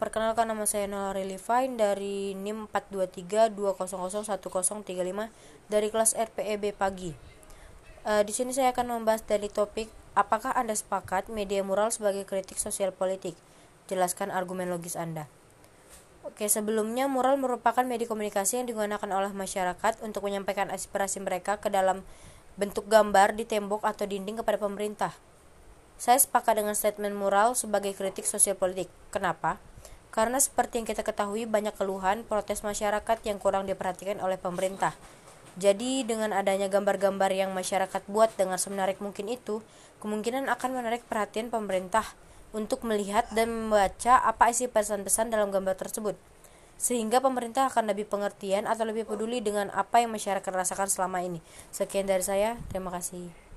Perkenalkan nama saya Nolari Levine dari NIM 42320011035 dari kelas RPEB pagi. E, di sini saya akan membahas dari topik apakah Anda sepakat media mural sebagai kritik sosial politik? Jelaskan argumen logis Anda. Oke, sebelumnya mural merupakan media komunikasi yang digunakan oleh masyarakat untuk menyampaikan aspirasi mereka ke dalam bentuk gambar di tembok atau dinding kepada pemerintah. Saya sepakat dengan statement mural sebagai kritik sosial politik. Kenapa? Karena seperti yang kita ketahui banyak keluhan protes masyarakat yang kurang diperhatikan oleh pemerintah. Jadi dengan adanya gambar-gambar yang masyarakat buat dengan semenarik mungkin itu, kemungkinan akan menarik perhatian pemerintah untuk melihat dan membaca apa isi pesan-pesan dalam gambar tersebut. Sehingga pemerintah akan lebih pengertian atau lebih peduli dengan apa yang masyarakat rasakan selama ini. Sekian dari saya, terima kasih.